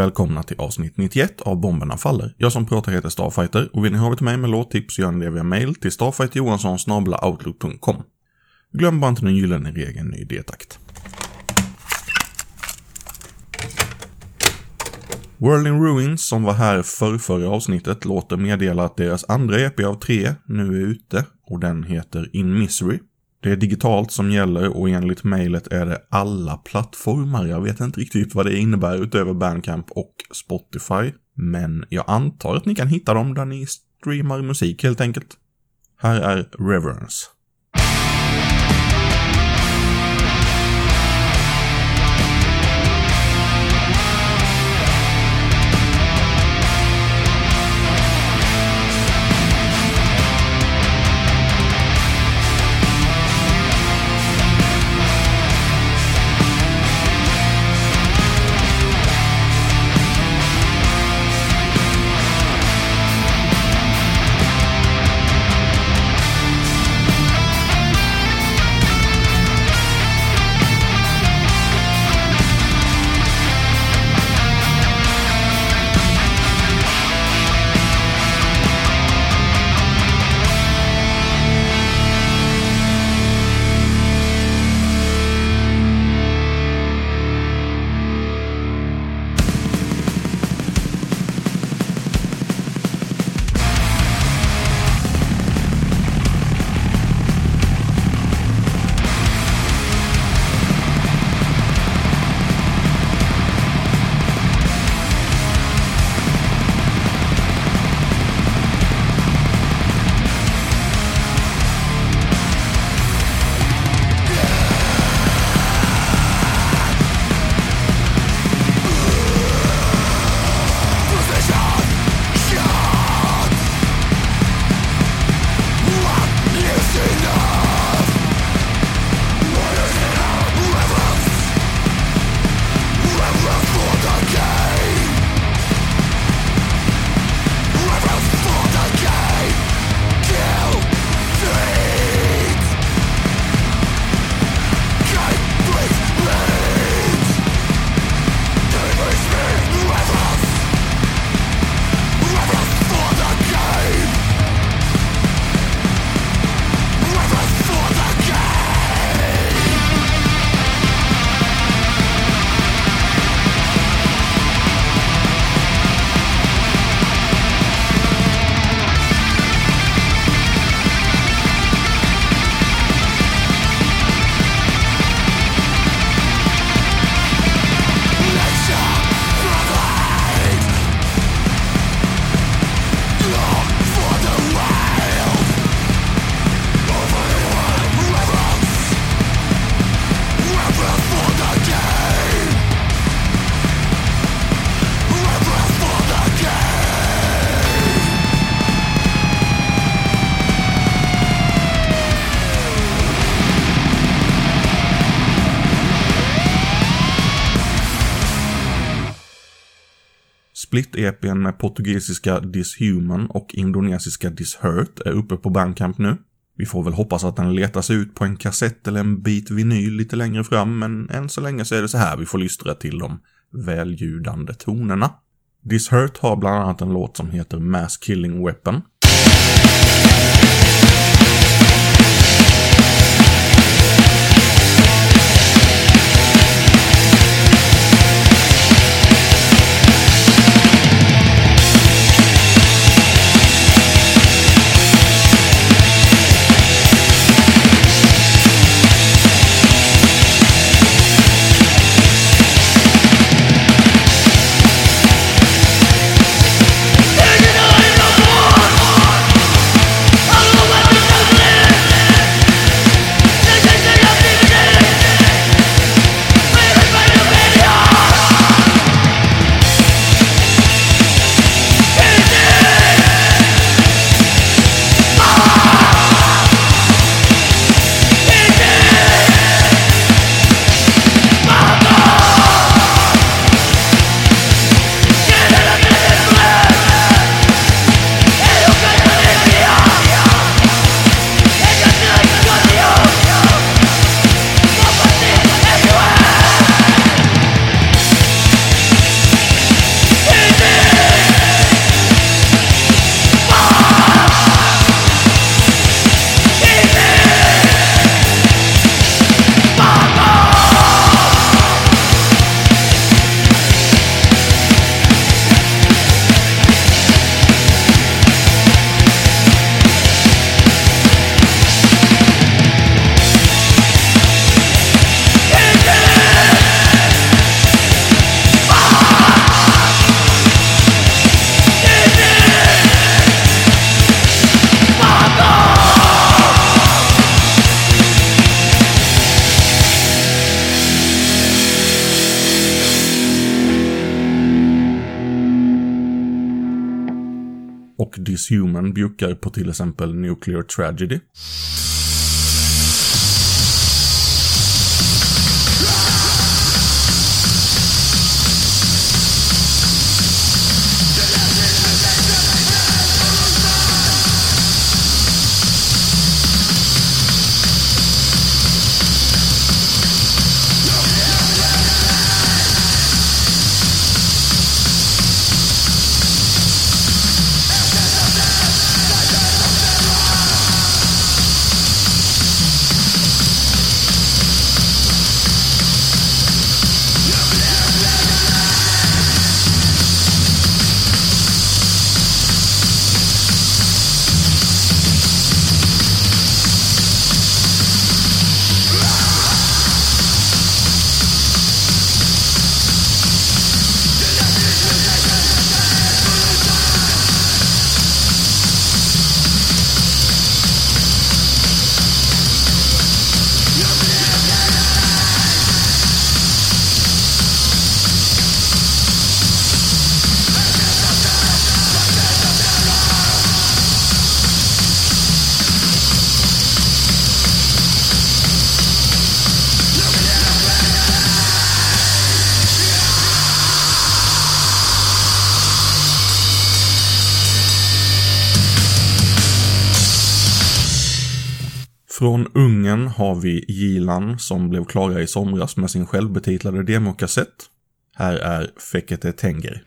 Välkomna till avsnitt 91 av Bomberna Faller. Jag som pratar heter Starfighter och vill ni ha till mig med låttips så gör ni det via mail till starfighterjohansson.outlook.com. Glöm bara inte den gyllene regeln ny detakt. World in Ruins, som var här för förra avsnittet, låter meddela att deras andra EP av tre nu är ute och den heter In Misery. Det är digitalt som gäller och enligt mejlet är det alla plattformar. Jag vet inte riktigt vad det innebär utöver Bandcamp och Spotify. Men jag antar att ni kan hitta dem där ni streamar musik helt enkelt. Här är Reverence. Split-EPn med portugisiska Dishuman och indonesiska Dishurt är uppe på Bandcamp nu. Vi får väl hoppas att den letar sig ut på en kassett eller en bit vinyl lite längre fram, men än så länge så är det så här vi får lystra till de väljudande tonerna. Dishurt har bland annat en låt som heter Mass Killing Weapon. Och Dishuman bjuckar på till exempel Nuclear Tragedy. Från Ungern har vi Gilan som blev klara i somras med sin självbetitlade demokassett. Här är Fekete Tenger.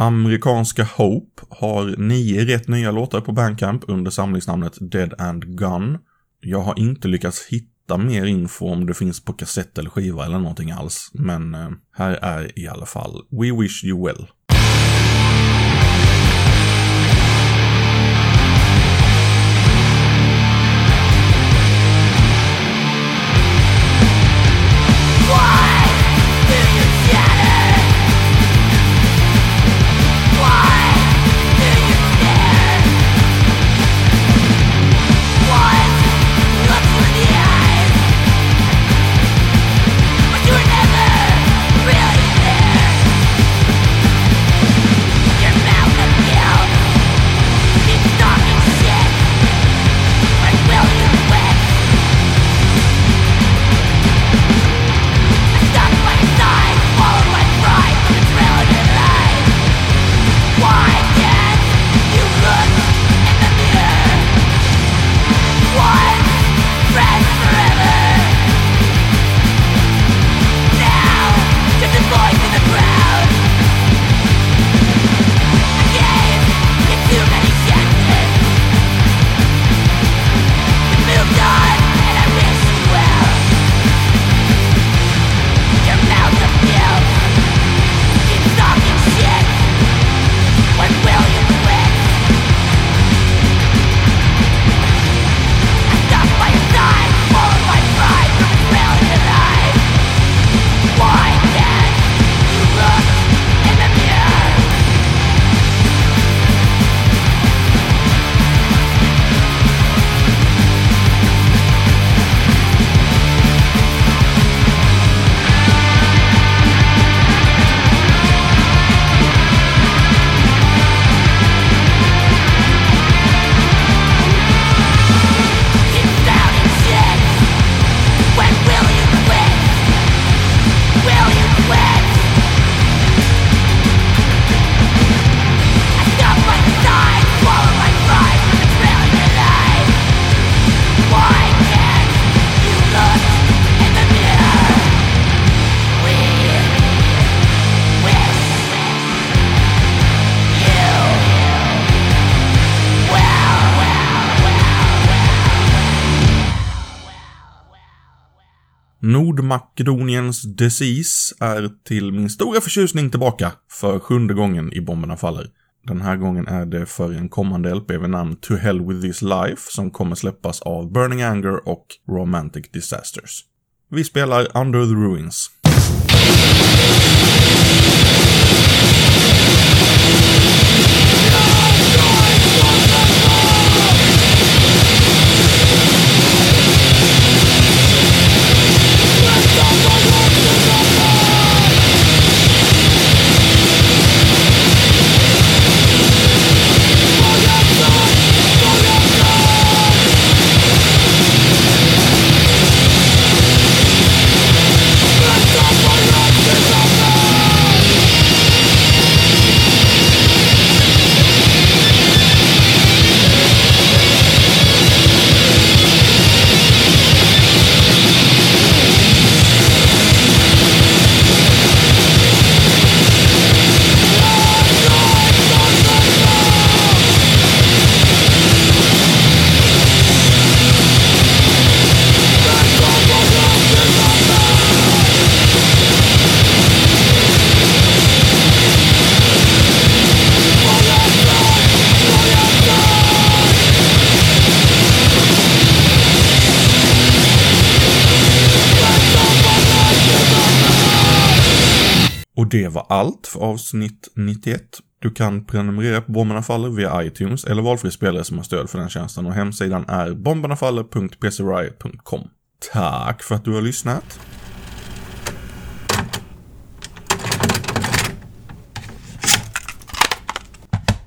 Amerikanska Hope har nio rätt nya låtar på Bandcamp under samlingsnamnet Dead and Gun. Jag har inte lyckats hitta mer info om det finns på kassett eller skiva eller någonting alls, men eh, här är i alla fall We Wish You Well. Nordmakedoniens Disease är till min stora förtjusning tillbaka för sjunde gången i Bomberna Faller. Den här gången är det för en kommande LP vid namn To Hell With This Life som kommer släppas av Burning Anger och Romantic Disasters. Vi spelar Under the Ruins. i Don't you Och det var allt för avsnitt 91. Du kan prenumerera på Bomberna Faller via iTunes eller valfri spelare som har stöd för den tjänsten och hemsidan är bombernafaller.pcriot.com. Tack för att du har lyssnat.